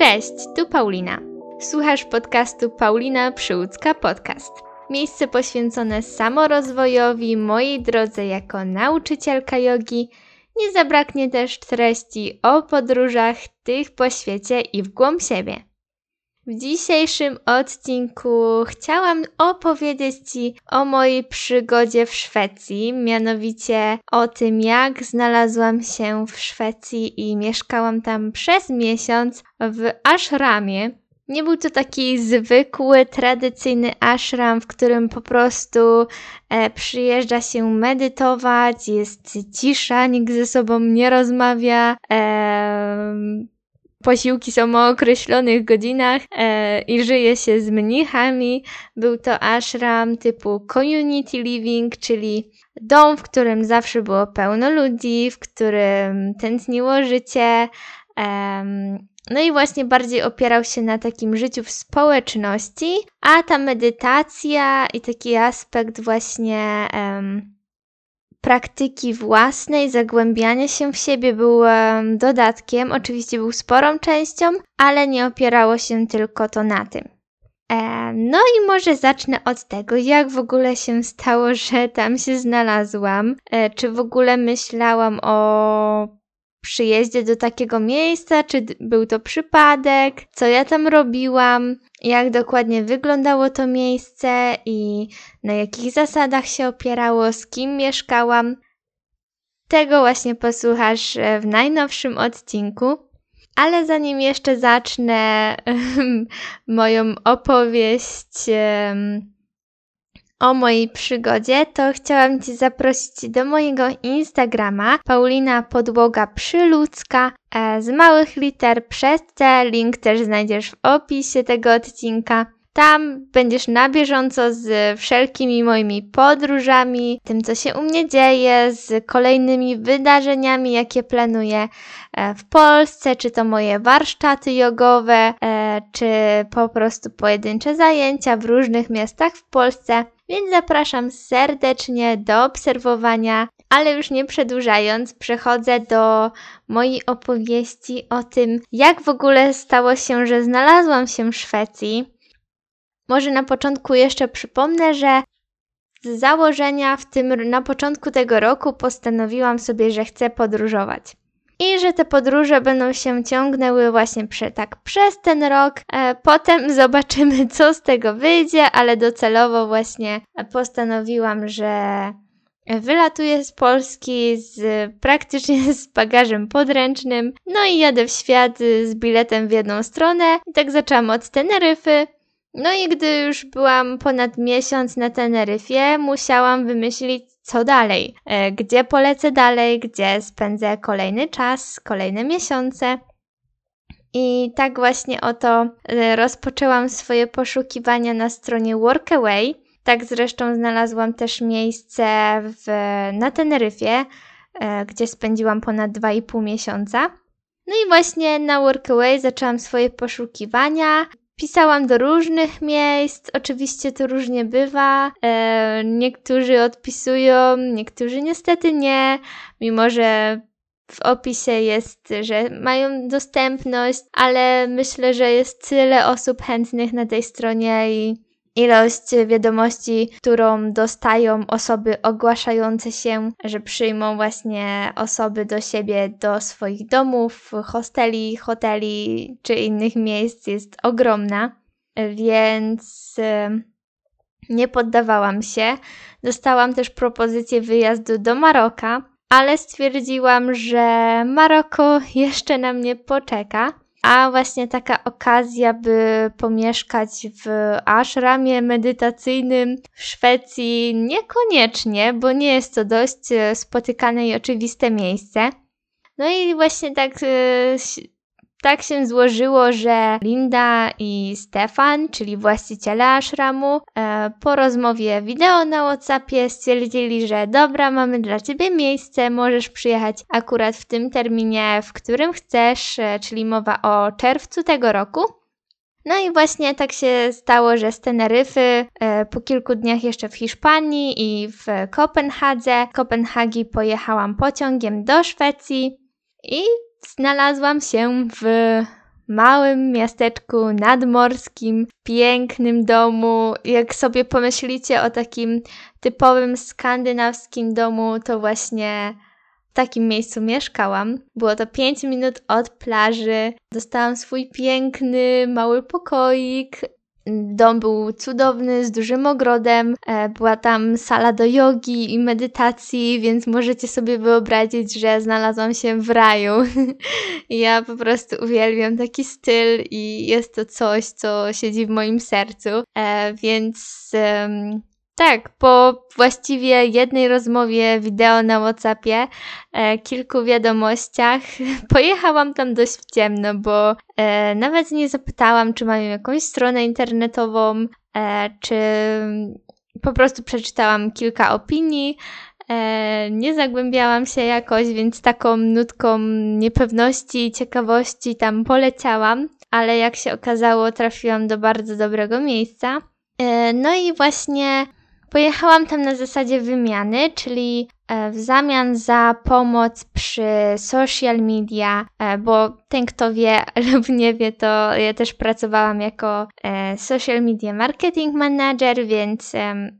Cześć, tu Paulina. Słuchasz podcastu Paulina Przyłódzka Podcast. Miejsce poświęcone samorozwojowi, mojej drodze jako nauczycielka jogi. Nie zabraknie też treści o podróżach, tych po świecie i w głąb siebie. W dzisiejszym odcinku chciałam opowiedzieć Ci o mojej przygodzie w Szwecji, mianowicie o tym, jak znalazłam się w Szwecji i mieszkałam tam przez miesiąc w ashramie. Nie był to taki zwykły, tradycyjny ashram, w którym po prostu e, przyjeżdża się medytować, jest cisza, nikt ze sobą nie rozmawia. E, posiłki są o określonych godzinach e, i żyje się z mnichami. Był to ashram typu community living, czyli dom, w którym zawsze było pełno ludzi, w którym tętniło życie. E, no i właśnie bardziej opierał się na takim życiu w społeczności, a ta medytacja i taki aspekt właśnie praktyki własnej, zagłębiania się w siebie był dodatkiem, oczywiście był sporą częścią, ale nie opierało się tylko to na tym. E, no i może zacznę od tego, jak w ogóle się stało, że tam się znalazłam. E, czy w ogóle myślałam o przyjeździe do takiego miejsca, czy był to przypadek, co ja tam robiłam, jak dokładnie wyglądało to miejsce i na jakich zasadach się opierało, z kim mieszkałam. Tego właśnie posłuchasz w najnowszym odcinku. Ale zanim jeszcze zacznę moją opowieść o mojej przygodzie, to chciałam Cię zaprosić do mojego Instagrama Paulina Podłoga Przyludzka e, z małych liter przez C. Link też znajdziesz w opisie tego odcinka. Tam będziesz na bieżąco z wszelkimi moimi podróżami, tym co się u mnie dzieje, z kolejnymi wydarzeniami, jakie planuję e, w Polsce, czy to moje warsztaty jogowe, e, czy po prostu pojedyncze zajęcia w różnych miastach w Polsce. Więc zapraszam serdecznie do obserwowania, ale już nie przedłużając, przechodzę do mojej opowieści o tym, jak w ogóle stało się, że znalazłam się w Szwecji. Może na początku jeszcze przypomnę, że z założenia w tym na początku tego roku postanowiłam sobie, że chcę podróżować. I że te podróże będą się ciągnęły właśnie prze, tak przez ten rok. E, potem zobaczymy, co z tego wyjdzie, ale docelowo właśnie postanowiłam, że Wylatuję z Polski z praktycznie z bagażem podręcznym, no i jadę w świat z biletem w jedną stronę. I tak zaczęłam od Teneryfy, no i gdy już byłam ponad miesiąc na Teneryfie, musiałam wymyślić, co dalej. E, gdzie polecę dalej, gdzie spędzę kolejny czas, kolejne miesiące. I tak właśnie oto e, rozpoczęłam swoje poszukiwania na stronie Workaway. Tak zresztą znalazłam też miejsce w, na Teneryfie, e, gdzie spędziłam ponad 2,5 miesiąca. No i właśnie na Workaway zaczęłam swoje poszukiwania. Pisałam do różnych miejsc, oczywiście to różnie bywa. E, niektórzy odpisują, niektórzy niestety nie, mimo że w opisie jest, że mają dostępność, ale myślę, że jest tyle osób chętnych na tej stronie i ilość wiadomości, którą dostają osoby ogłaszające się, że przyjmą właśnie osoby do siebie, do swoich domów, hosteli, hoteli czy innych miejsc jest ogromna, więc nie poddawałam się. Dostałam też propozycję wyjazdu do Maroka, ale stwierdziłam, że Maroko jeszcze na mnie poczeka a właśnie taka okazja, by pomieszkać w ashramie medytacyjnym w Szwecji niekoniecznie, bo nie jest to dość e, spotykane i oczywiste miejsce. No i właśnie tak e, tak się złożyło, że Linda i Stefan, czyli właściciele ashramu, e, po rozmowie wideo na WhatsAppie stwierdzili, że dobra, mamy dla ciebie miejsce, możesz przyjechać akurat w tym terminie, w którym chcesz, e, czyli mowa o czerwcu tego roku. No i właśnie tak się stało, że z Teneryfy e, po kilku dniach jeszcze w Hiszpanii i w Kopenhadze, Kopenhagi pojechałam pociągiem do Szwecji i znalazłam się w małym miasteczku nadmorskim, pięknym domu. Jak sobie pomyślicie o takim typowym skandynawskim domu, to właśnie w takim miejscu mieszkałam. Było to 5 minut od plaży. Dostałam swój piękny, mały pokoik. Dom był cudowny, z dużym ogrodem. E, była tam sala do jogi i medytacji, więc możecie sobie wyobrazić, że znalazłam się w raju. ja po prostu uwielbiam taki styl i jest to coś, co siedzi w moim sercu. E, więc tak, po właściwie jednej rozmowie wideo na WhatsAppie, e, kilku wiadomościach, pojechałam tam dość w ciemno, bo e, nawet nie zapytałam, czy mają jakąś stronę internetową, e, czy po prostu przeczytałam kilka opinii. E, nie zagłębiałam się jakoś, więc taką nutką niepewności i ciekawości tam poleciałam, ale jak się okazało, trafiłam do bardzo dobrego miejsca. E, no i właśnie Pojechałam tam na zasadzie wymiany, czyli e, w zamian za pomoc przy social media, e, bo ten kto wie lub nie wie, to ja też pracowałam jako e, social media marketing manager, więc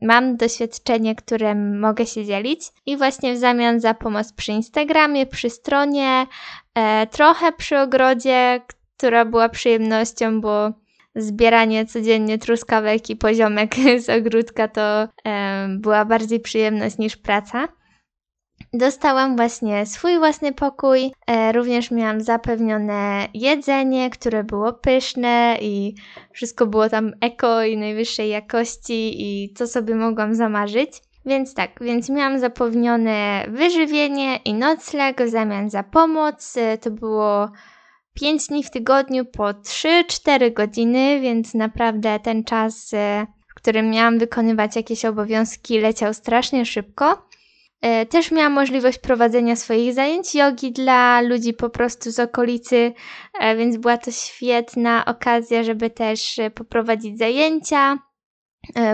mam doświadczenie, którym mogę się dzielić. I właśnie w zamian za pomoc przy Instagramie, przy stronie, trochę przy ogrodzie, która była przyjemnością, bo zbieranie codziennie truskawek i poziomek z ogródka to była bardziej przyjemność niż praca. Dostałam właśnie swój własny pokój, e, również miałam zapewnione jedzenie, które było pyszne i wszystko było tam eko i najwyższej jakości i co sobie mogłam zamarzyć. Więc tak, więc miałam zapewnione wyżywienie i nocleg w zamian za pomoc. E, to było 5 dni w tygodniu po 3-4 godziny, więc naprawdę ten czas, e, w którym miałam wykonywać jakieś obowiązki, leciał strasznie szybko. E, też miałam możliwość prowadzenia swoich zajęć jogi dla ludzi po prostu z okolicy, e, więc była to świetna okazja, żeby też poprowadzić zajęcia,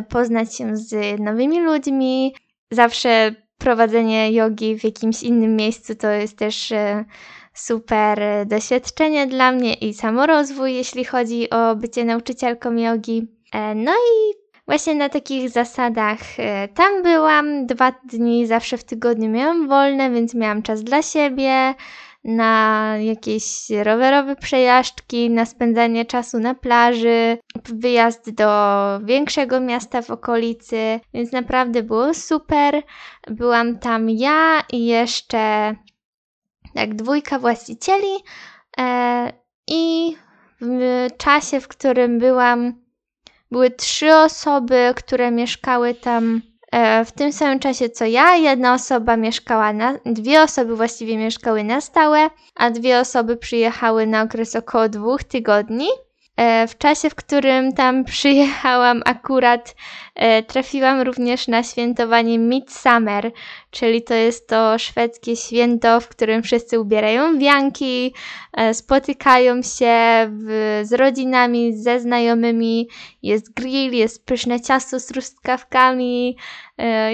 poznać się z nowymi ludźmi. Zawsze prowadzenie jogi w jakimś innym miejscu to jest też super doświadczenie dla mnie i samorozwój, jeśli chodzi o bycie nauczycielką jogi. E, no i właśnie na takich zasadach e, tam byłam. Dwa dni zawsze w tygodniu miałam wolne, więc miałam czas dla siebie, na jakieś rowerowe przejażdżki, na spędzanie czasu na plaży, wyjazd do większego miasta w okolicy, więc naprawdę było super. Byłam tam ja i jeszcze jak dwójka właścicieli e, i w czasie, w którym byłam, były trzy osoby, które mieszkały tam e, w tym samym czasie co ja. Jedna osoba mieszkała na, dwie osoby właściwie mieszkały na stałe, a dwie osoby przyjechały na okres około dwóch tygodni. E, w czasie, w którym tam przyjechałam, akurat e, trafiłam również na świętowanie Midsummer, czyli to jest to szwedzkie święto, w którym wszyscy ubierają wianki, e, spotykają się w, z rodzinami, ze znajomymi, jest grill, jest pyszne ciasto z truskawkami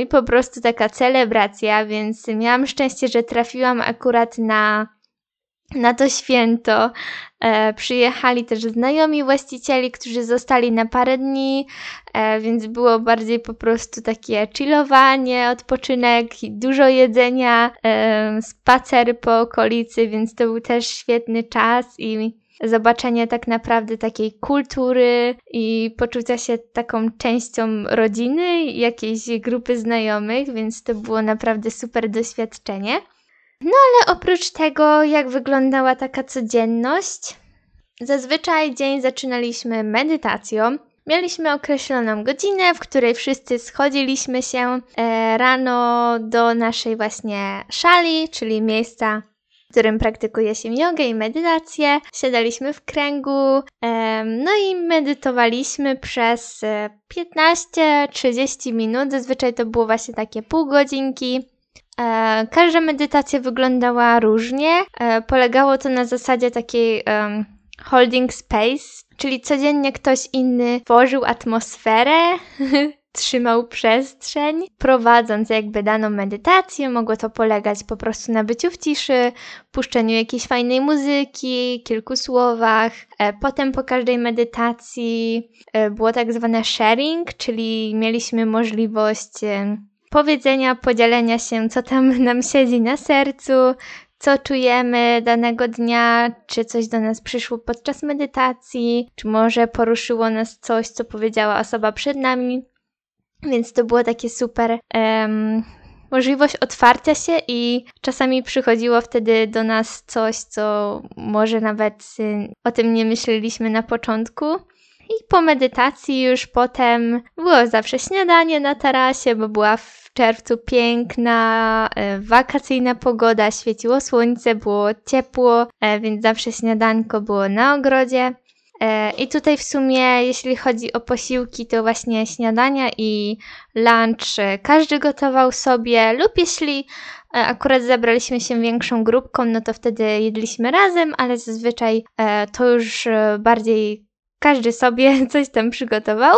i po prostu taka celebracja, więc miałam szczęście, że trafiłam akurat na na to święto e, przyjechali też znajomi właścicieli, którzy zostali na parę dni, e, więc było bardziej po prostu takie chillowanie, odpoczynek, dużo jedzenia, e, spacery po okolicy, więc to był też świetny czas i zobaczenie tak naprawdę takiej kultury i poczucia się taką częścią rodziny, jakiejś grupy znajomych, więc to było naprawdę super doświadczenie. No ale oprócz tego, jak wyglądała taka codzienność, zazwyczaj dzień zaczynaliśmy medytacją. Mieliśmy określoną godzinę, w której wszyscy schodziliśmy się e, rano do naszej właśnie szali, czyli miejsca, w którym praktykuje się jogę i medytację. Siadaliśmy w kręgu, e, no i medytowaliśmy przez 15-30 e, minut. Zazwyczaj to było właśnie takie pół godzinki. E, każda medytacja wyglądała różnie. E, polegało to na zasadzie takiej holding space, czyli codziennie ktoś inny tworzył atmosferę trzymał przestrzeń, prowadząc jakby daną medytację. Mogło to polegać po prostu na byciu w ciszy, puszczeniu jakiejś fajnej muzyki, kilku słowach. E, potem po każdej medytacji e, było tak zwane sharing, czyli mieliśmy możliwość powiedzenia, podzielenia się, co tam nam siedzi na sercu, co czujemy danego dnia, czy coś do nas przyszło podczas medytacji, czy może poruszyło nas coś, co powiedziała osoba przed nami. Więc to było takie super um, możliwość otwarcia się i czasami przychodziło wtedy do nas coś, co może nawet y, o tym nie myśleliśmy na początku. I po medytacji już potem było zawsze śniadanie na tarasie, bo była w czerwcu piękna, e, wakacyjna pogoda, świeciło słońce, było ciepło, e, więc zawsze śniadanko było na ogrodzie. E, I tutaj w sumie, jeśli chodzi o posiłki, to właśnie śniadania i lunch każdy gotował sobie, lub jeśli akurat zabraliśmy się większą grupką, no to wtedy jedliśmy razem, ale zazwyczaj to już bardziej każdy sobie coś tam przygotował.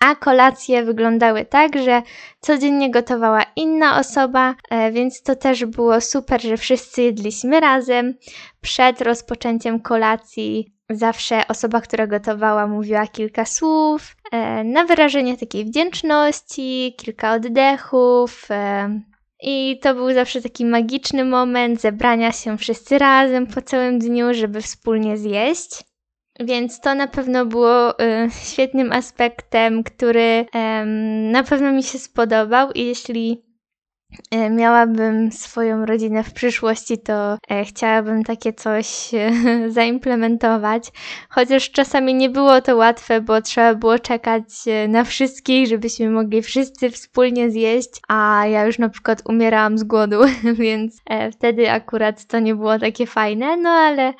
A kolacje wyglądały tak, że codziennie gotowała inna osoba, e, więc to też było super, że wszyscy jedliśmy razem. Przed rozpoczęciem kolacji zawsze osoba, która gotowała, mówiła kilka słów e, na wyrażenie takiej wdzięczności, kilka oddechów. E, I to był zawsze taki magiczny moment zebrania się wszyscy razem po całym dniu, żeby wspólnie zjeść. Więc to na pewno było y, świetnym aspektem, który y, na pewno mi się spodobał i jeśli y, miałabym swoją rodzinę w przyszłości, to e, chciałabym takie coś e, zaimplementować. Chociaż czasami nie było to łatwe, bo trzeba było czekać e, na wszystkich, żebyśmy mogli wszyscy wspólnie zjeść, a ja już na przykład umierałam z głodu, więc wtedy akurat to nie było takie fajne, no ale E,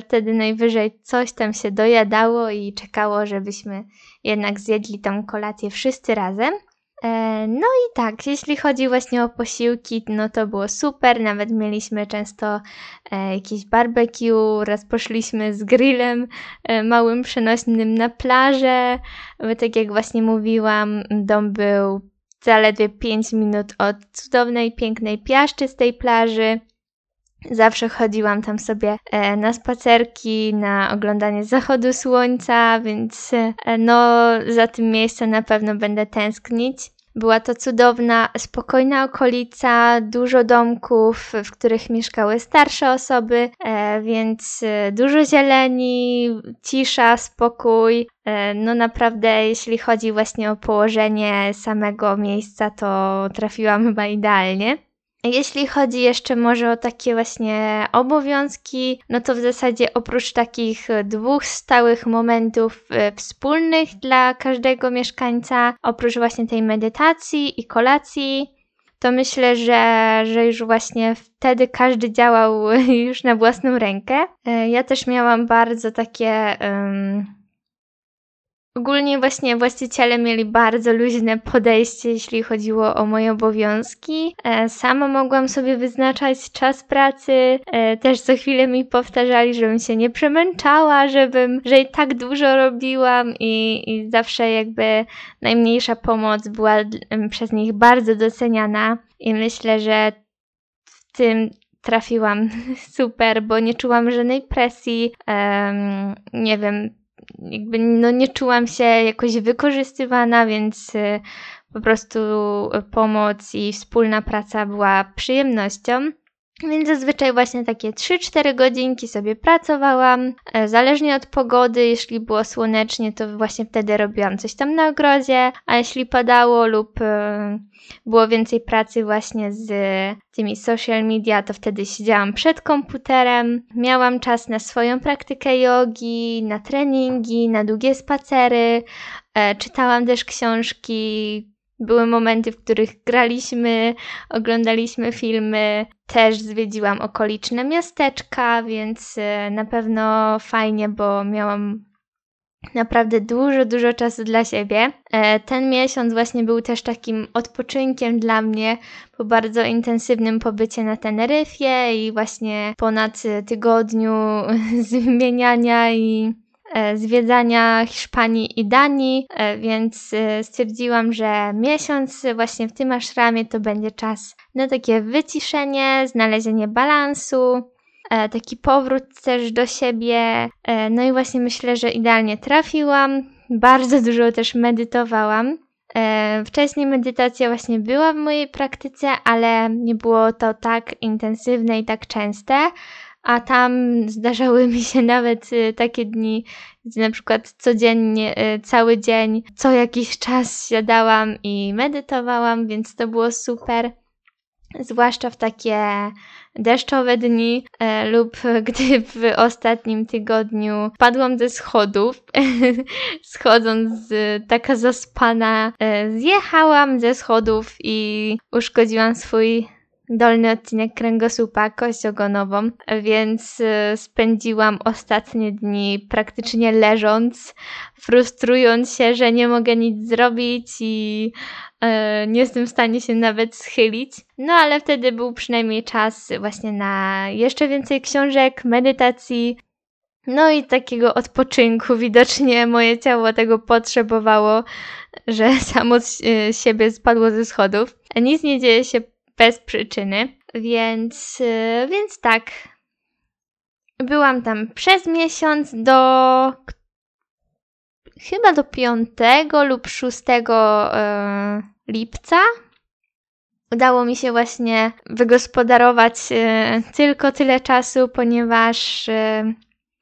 wtedy najwyżej coś tam się dojadało i czekało, żebyśmy jednak zjedli tą kolację wszyscy razem. E, no i tak, jeśli chodzi właśnie o posiłki, no to było super. Nawet mieliśmy często e, jakieś barbecue, raz poszliśmy z grillem małym przenośnym na plażę. Tak jak właśnie mówiłam, dom był zaledwie 5 minut od cudownej, pięknej, piaszczystej plaży. Zawsze chodziłam tam sobie e, na spacerki, na oglądanie zachodu słońca, więc e, no za tym miejscem na pewno będę tęsknić. Była to cudowna, spokojna okolica, dużo domków, w których mieszkały starsze osoby, e, więc dużo zieleni, cisza, spokój. No naprawdę, jeśli chodzi właśnie o położenie samego miejsca, to trafiłam chyba idealnie. Jeśli chodzi jeszcze może o takie właśnie obowiązki, no to w zasadzie oprócz takich dwóch stałych momentów e, wspólnych dla każdego mieszkańca, oprócz właśnie tej medytacji i kolacji, to myślę, że, że już właśnie wtedy każdy działał już na własną rękę. E, ja też miałam bardzo takie. Um, Ogólnie właśnie właściciele mieli bardzo luźne podejście, jeśli chodziło o moje obowiązki. E, sama mogłam sobie wyznaczać czas pracy. E, też co chwilę mi powtarzali, żebym się nie przemęczała, żebym, że i tak dużo robiłam i, i zawsze jakby najmniejsza pomoc była przez nich bardzo doceniana i myślę, że w tym trafiłam super, bo nie czułam żadnej presji, um, nie wiem, jakby no nie czułam się jakoś wykorzystywana, więc y, po prostu pomoc i wspólna praca była przyjemnością. Więc zazwyczaj właśnie takie 3-4 godzinki sobie pracowałam, e, zależnie od pogody, jeśli było słonecznie, to właśnie wtedy robiłam coś tam na ogrodzie, a jeśli padało lub e, było więcej pracy właśnie z tymi social media, to wtedy siedziałam przed komputerem, miałam czas na swoją praktykę jogi, na treningi, na długie spacery, e, czytałam też książki, były momenty, w których graliśmy, oglądaliśmy filmy. Też zwiedziłam okoliczne miasteczka, więc e, na pewno fajnie, bo miałam naprawdę dużo, dużo czasu dla siebie. E, ten miesiąc właśnie był też takim odpoczynkiem dla mnie po bardzo intensywnym pobycie na Teneryfie i właśnie ponad tygodniu zmieniania i zwiedzania Hiszpanii i Danii, e, więc e, stwierdziłam, że miesiąc właśnie w tym ashramie to będzie czas na takie wyciszenie, znalezienie balansu, taki powrót też do siebie. No i właśnie myślę, że idealnie trafiłam. Bardzo dużo też medytowałam. Wcześniej medytacja właśnie była w mojej praktyce, ale nie było to tak intensywne i tak częste a tam zdarzały mi się nawet y, takie dni, gdzie na przykład codziennie, y, cały dzień, co jakiś czas siadałam i medytowałam, więc to było super. Zwłaszcza w takie deszczowe dni e, lub gdy w ostatnim tygodniu padłam ze schodów, schodząc taka zaspana, e, zjechałam ze schodów i uszkodziłam swój dolny odcinek kręgosłupa, kość ogonową, więc y, spędziłam ostatnie dni praktycznie leżąc, frustrując się, że nie mogę nic zrobić i y, nie jestem w stanie się nawet schylić. No ale wtedy był przynajmniej czas właśnie na jeszcze więcej książek, medytacji, no i takiego odpoczynku. Widocznie moje ciało tego potrzebowało, że samo z y, siebie spadło ze schodów. Nic nie dzieje się bez przyczyny. Więc, y, więc tak. Byłam tam przez miesiąc do chyba do 5 lub 6 y, lipca. Udało mi się właśnie wygospodarować y, tylko tyle czasu, ponieważ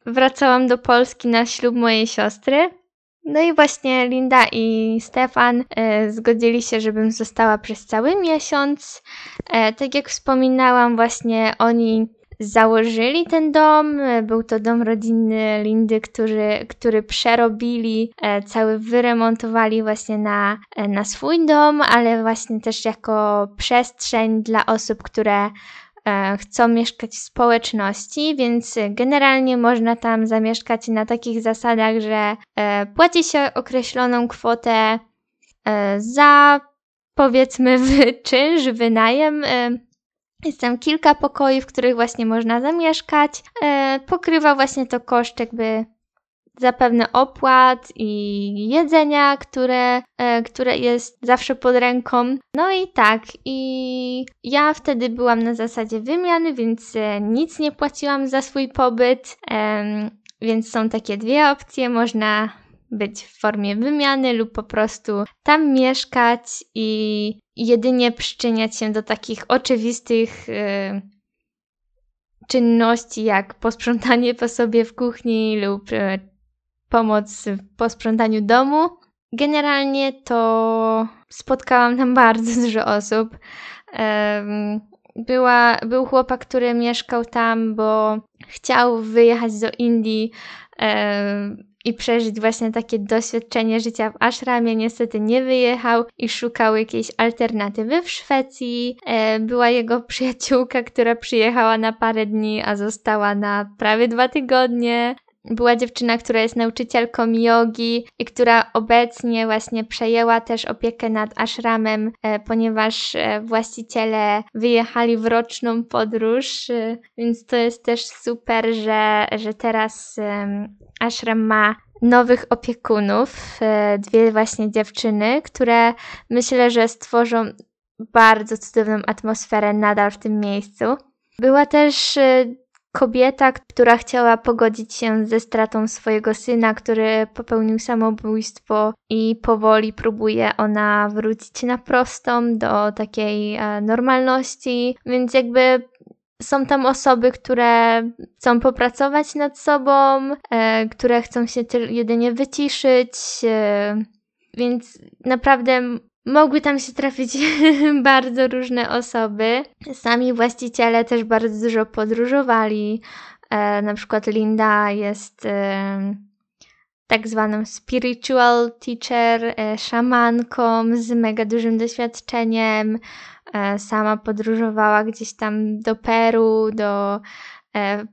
wracałam do Polski na ślub mojej siostry. No i właśnie Linda i Stefan e, zgodzili się, żebym została przez cały miesiąc. E, tak jak wspominałam, właśnie oni założyli ten dom. E, był to dom rodzinny Lindy, który, który przerobili, cały wyremontowali właśnie na, na swój dom, ale właśnie też jako przestrzeń dla osób, które chcą mieszkać w społeczności, więc generalnie można tam zamieszkać na takich zasadach, że e, płaci się określoną kwotę e, za powiedzmy czynsz, wynajem. Jest tam kilka pokoi, w których właśnie można zamieszkać. Pokrywa właśnie to koszt jakby zapewne opłat i jedzenia, które, e, które jest zawsze pod ręką. No i tak, i ja wtedy byłam na zasadzie wymiany, więc e, nic nie płaciłam za swój pobyt. Więc są takie dwie opcje. Można być w formie wymiany lub po prostu tam mieszkać i jedynie przyczyniać się do takich oczywistych yy, czynności jak posprzątanie po sobie w kuchni lub pomoc w posprzątaniu domu. Generalnie to spotkałam tam bardzo dużo osób. Była, był chłopak, który mieszkał tam, bo chciał wyjechać do Indii i przeżyć właśnie takie doświadczenie życia w ashramie. Niestety nie wyjechał i szukał jakiejś alternatywy w Szwecji. Była jego przyjaciółka, która przyjechała na parę dni, a została na prawie dwa tygodnie była dziewczyna, która jest nauczycielką jogi i która obecnie właśnie przejęła też opiekę nad ashramem, e, ponieważ e, właściciele wyjechali w roczną podróż, e, więc to jest też super, że, że teraz ashram ma nowych opiekunów, dwie właśnie dziewczyny, które myślę, że stworzą bardzo cudowną atmosferę nadal w tym miejscu. Była też kobieta, która chciała pogodzić się ze stratą swojego syna, który popełnił samobójstwo i powoli próbuje ona wrócić na prostą do takiej e, normalności, więc jakby są tam osoby, które chcą popracować nad sobą, e, które chcą się jedynie wyciszyć, e, więc naprawdę Mogły tam się trafić bardzo różne osoby. Sami właściciele też bardzo dużo podróżowali. E, na przykład Linda jest e, tak zwaną spiritual teacher, e, szamanką z mega dużym doświadczeniem. E, sama podróżowała gdzieś tam do Peru, do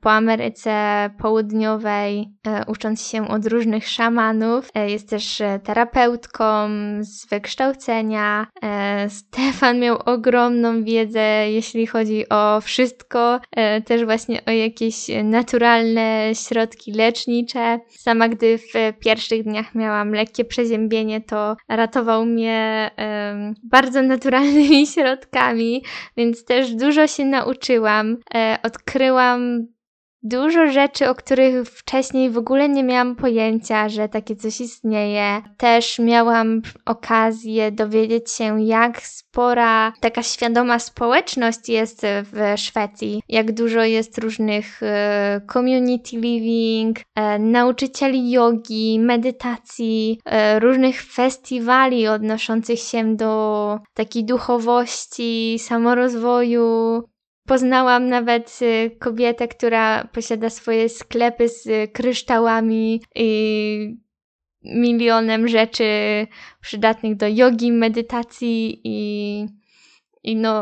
po Ameryce Południowej, e, ucząc się od różnych szamanów. Jest też terapeutką z wykształcenia. Stefan miał ogromną wiedzę, jeśli chodzi o wszystko, też właśnie o jakieś naturalne środki lecznicze. Sama gdy w pierwszych dniach miałam lekkie przeziębienie, to ratował mnie bardzo naturalnymi środkami, więc też dużo się nauczyłam. E, odkryłam dużo rzeczy, o których wcześniej w ogóle nie miałam pojęcia, że takie coś istnieje. Też miałam okazję dowiedzieć się, jak spora taka świadoma społeczność jest w Szwecji, jak dużo jest różnych e, community living, e, nauczycieli jogi, medytacji, e, różnych festiwali odnoszących się do takiej duchowości, samorozwoju, Poznałam nawet y, kobietę, która posiada swoje sklepy z kryształami i milionem rzeczy przydatnych do jogi, medytacji i, i no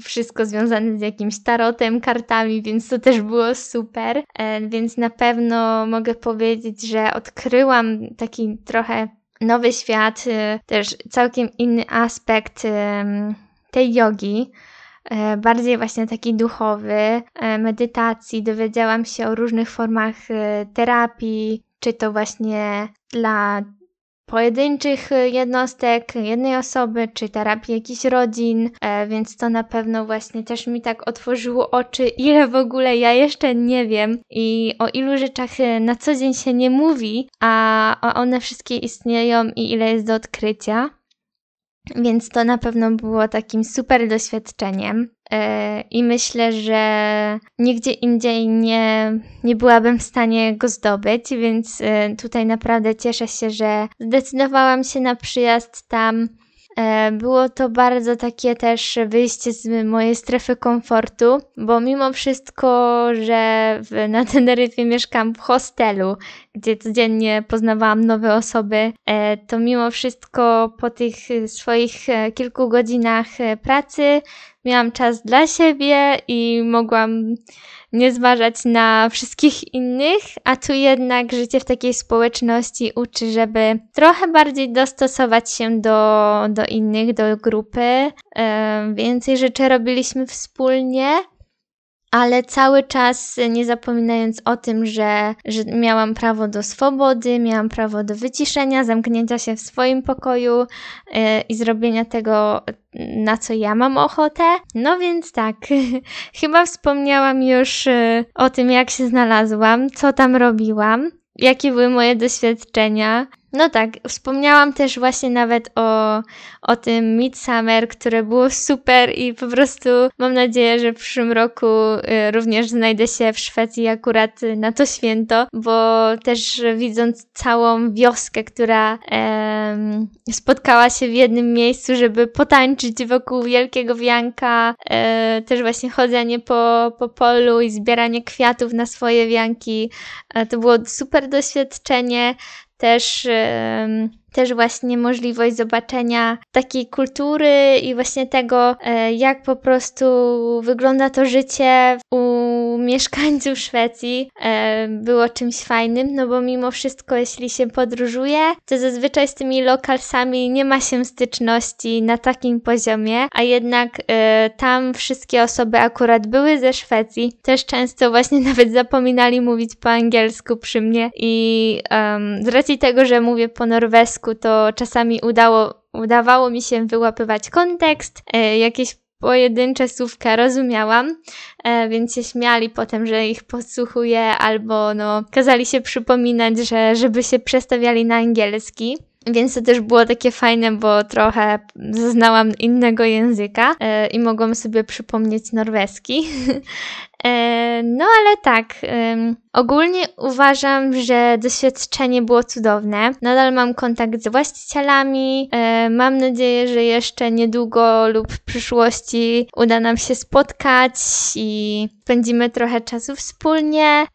wszystko związane z jakimś tarotem, kartami, więc to też było super. E, więc na pewno mogę powiedzieć, że odkryłam taki trochę nowy świat, y, też całkiem inny aspekt tej jogi. E, bardziej właśnie taki duchowy, e, medytacji. Dowiedziałam się o różnych formach e, terapii, czy to właśnie dla pojedynczych jednostek, jednej osoby, czy terapii jakichś rodzin, więc to na pewno właśnie też mi tak otworzyło oczy, ile w ogóle ja jeszcze nie wiem i o ilu rzeczach na co dzień się nie mówi, a one wszystkie istnieją i ile jest do odkrycia. Więc to na pewno było takim super doświadczeniem. E, I myślę, że nigdzie indziej nie, nie byłabym w stanie go zdobyć, więc e, tutaj naprawdę cieszę się, że zdecydowałam się na przyjazd tam było to bardzo takie też wyjście z mojej strefy komfortu, bo mimo wszystko, że na Teneryfie mieszkam w hostelu, gdzie codziennie poznawałam nowe osoby, e, to mimo wszystko po tych swoich e, kilku godzinach pracy miałam czas dla siebie i mogłam nie zważać na wszystkich innych, a tu jednak życie w takiej społeczności uczy, żeby trochę bardziej dostosować się do, do innych, do grupy. Więcej rzeczy robiliśmy wspólnie, ale cały czas nie zapominając o tym, że, że miałam prawo do swobody, miałam prawo do wyciszenia, zamknięcia się w swoim pokoju yy, i zrobienia tego, na co ja mam ochotę. No więc tak, chyba wspomniałam już yy, o tym, jak się znalazłam, co tam robiłam, jakie były moje doświadczenia. No tak, wspomniałam też właśnie nawet o, o tym Midsummer, które było super i po prostu mam nadzieję, że w przyszłym roku y, również znajdę się w Szwecji akurat na to święto, bo też widząc całą wioskę, która e, spotkała się w jednym miejscu, żeby potańczyć wokół wielkiego wianka, e, też właśnie chodzenie po, po polu i zbieranie kwiatów na swoje wianki, e, to było super doświadczenie też, też właśnie możliwość zobaczenia takiej kultury i właśnie tego, e, jak po prostu wygląda to życie u mieszkańców Szwecji e, było czymś fajnym, no bo mimo wszystko, jeśli się podróżuje, to zazwyczaj z tymi lokalsami nie ma się styczności na takim poziomie, a jednak e, tam wszystkie osoby akurat były ze Szwecji, też często właśnie nawet zapominali mówić po angielsku przy mnie i um, z racji tego, że mówię po norwesku, to czasami udało udawało mi się wyłapywać kontekst, e, jakieś pojedyncze słówka rozumiałam, e, więc się śmiali potem, że ich podsłuchuję, albo no, kazali się przypominać, że żeby się przestawiali na angielski. Więc to też było takie fajne, bo trochę znałam innego języka e, i mogłam sobie przypomnieć norweski. e, no ale tak, ogólnie uważam, że doświadczenie było cudowne. Nadal mam kontakt z właścicielami. E, mam nadzieję, że jeszcze niedługo lub w przyszłości uda nam się spotkać i spędzimy trochę czasu wspólnie.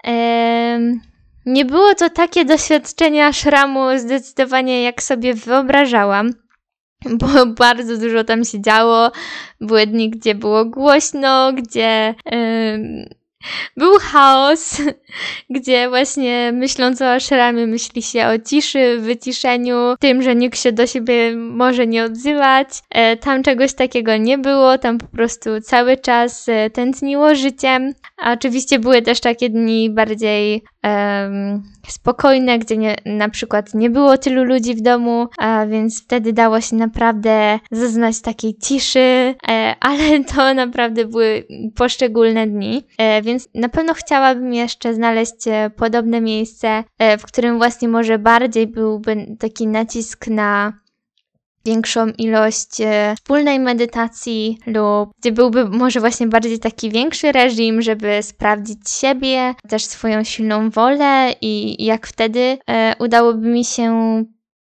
Nie było to takie doświadczenie szramu zdecydowanie jak sobie wyobrażałam, bo bardzo dużo tam się działo. Były dni, gdzie było głośno, gdzie yy, był chaos, gdzie właśnie myśląc o ashramie myśli się o ciszy, wyciszeniu, tym, że nikt się do siebie może nie odzywać. E, tam czegoś takiego nie było, tam po prostu cały czas e, tętniło życiem. A oczywiście były też takie dni bardziej spokojne, gdzie nie, na przykład nie było tylu ludzi w domu, więc wtedy dało się naprawdę zaznać takiej ciszy, e, ale to naprawdę były poszczególne dni, e, więc na pewno chciałabym jeszcze znaleźć e, podobne miejsce, w którym właśnie może bardziej byłby taki nacisk na większą ilość e, wspólnej medytacji lub gdzie byłby może właśnie bardziej taki większy reżim, żeby sprawdzić siebie, też swoją silną wolę i jak wtedy e, udałoby mi się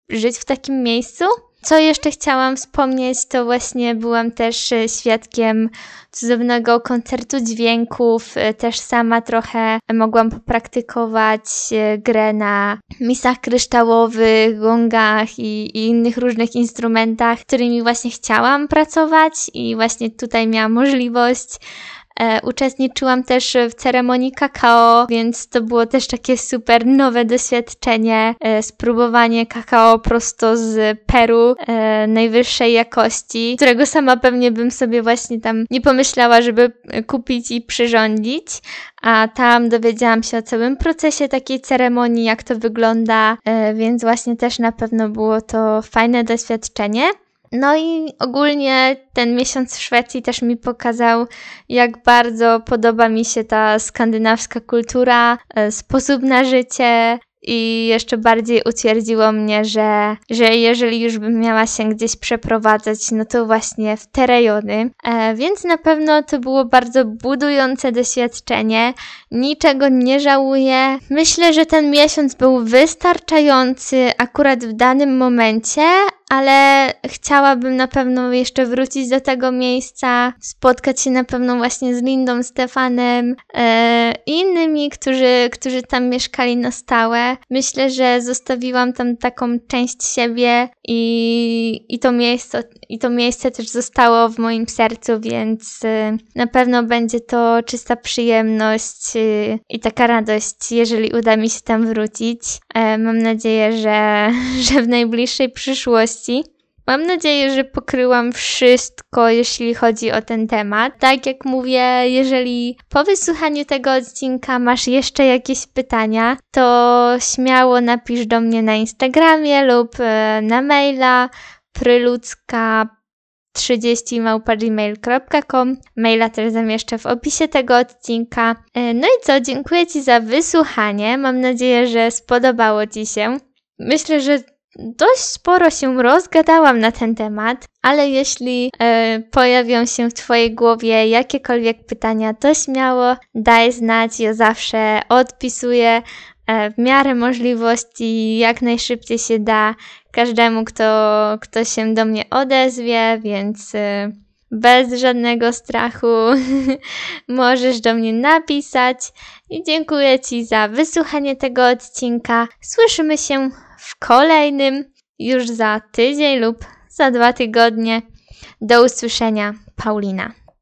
żyć w takim miejscu. Co jeszcze chciałam wspomnieć, to właśnie byłam też e, świadkiem cudownego koncertu dźwięków. E, też sama trochę mogłam popraktykować e, grę na misach kryształowych, gongach i, i innych różnych instrumentach, którymi właśnie chciałam pracować i właśnie tutaj miałam możliwość E, uczestniczyłam też w ceremonii kakao, więc to było też takie super nowe doświadczenie. E, spróbowanie kakao prosto z Peru e, najwyższej jakości, którego sama pewnie bym sobie właśnie tam nie pomyślała, żeby kupić i przyrządzić. A tam dowiedziałam się o całym procesie takiej ceremonii, jak to wygląda, e, więc właśnie też na pewno było to fajne doświadczenie. No i ogólnie ten miesiąc w Szwecji też mi pokazał, jak bardzo podoba mi się ta skandynawska kultura, e, sposób na życie, i jeszcze bardziej utwierdziło mnie, że, że jeżeli już bym miała się gdzieś przeprowadzać, no to właśnie w te rejony. E, więc na pewno to było bardzo budujące doświadczenie. Niczego nie żałuję. Myślę, że ten miesiąc był wystarczający akurat w danym momencie, ale chciałabym na pewno jeszcze wrócić do tego miejsca, spotkać się na pewno właśnie z Lindą, Stefanem e, i innymi, którzy, którzy tam mieszkali na stałe. Myślę, że zostawiłam tam taką część siebie i, i, to, miejsce, i to miejsce też zostało w moim sercu, więc e, na pewno będzie to czysta przyjemność e, i taka radość, jeżeli uda mi się tam wrócić. Mam nadzieję, że, że w najbliższej przyszłości Mam nadzieję, że pokryłam wszystko, jeśli chodzi o ten temat. Tak jak mówię, jeżeli po wysłuchaniu tego odcinka masz jeszcze jakieś pytania, to śmiało napisz do mnie na Instagramie lub e, na maila pryludzka 30 małpa.gmail.com. Maila też zamieszczę w opisie tego odcinka. E, no i co, dziękuję Ci za wysłuchanie. Mam nadzieję, że spodobało Ci się. Myślę, że dość sporo się rozgadałam na ten temat, ale jeśli e, pojawią się w Twojej głowie jakiekolwiek pytania, to śmiało daj znać. Ja zawsze odpisuję e, w miarę możliwości, jak najszybciej się da każdemu, kto, kto się do mnie odezwie, więc e, bez żadnego strachu możesz do mnie napisać. I dziękuję Ci za wysłuchanie tego odcinka. Słyszymy się w kolejnym już za tydzień lub za dwa tygodnie. Do usłyszenia, Paulina.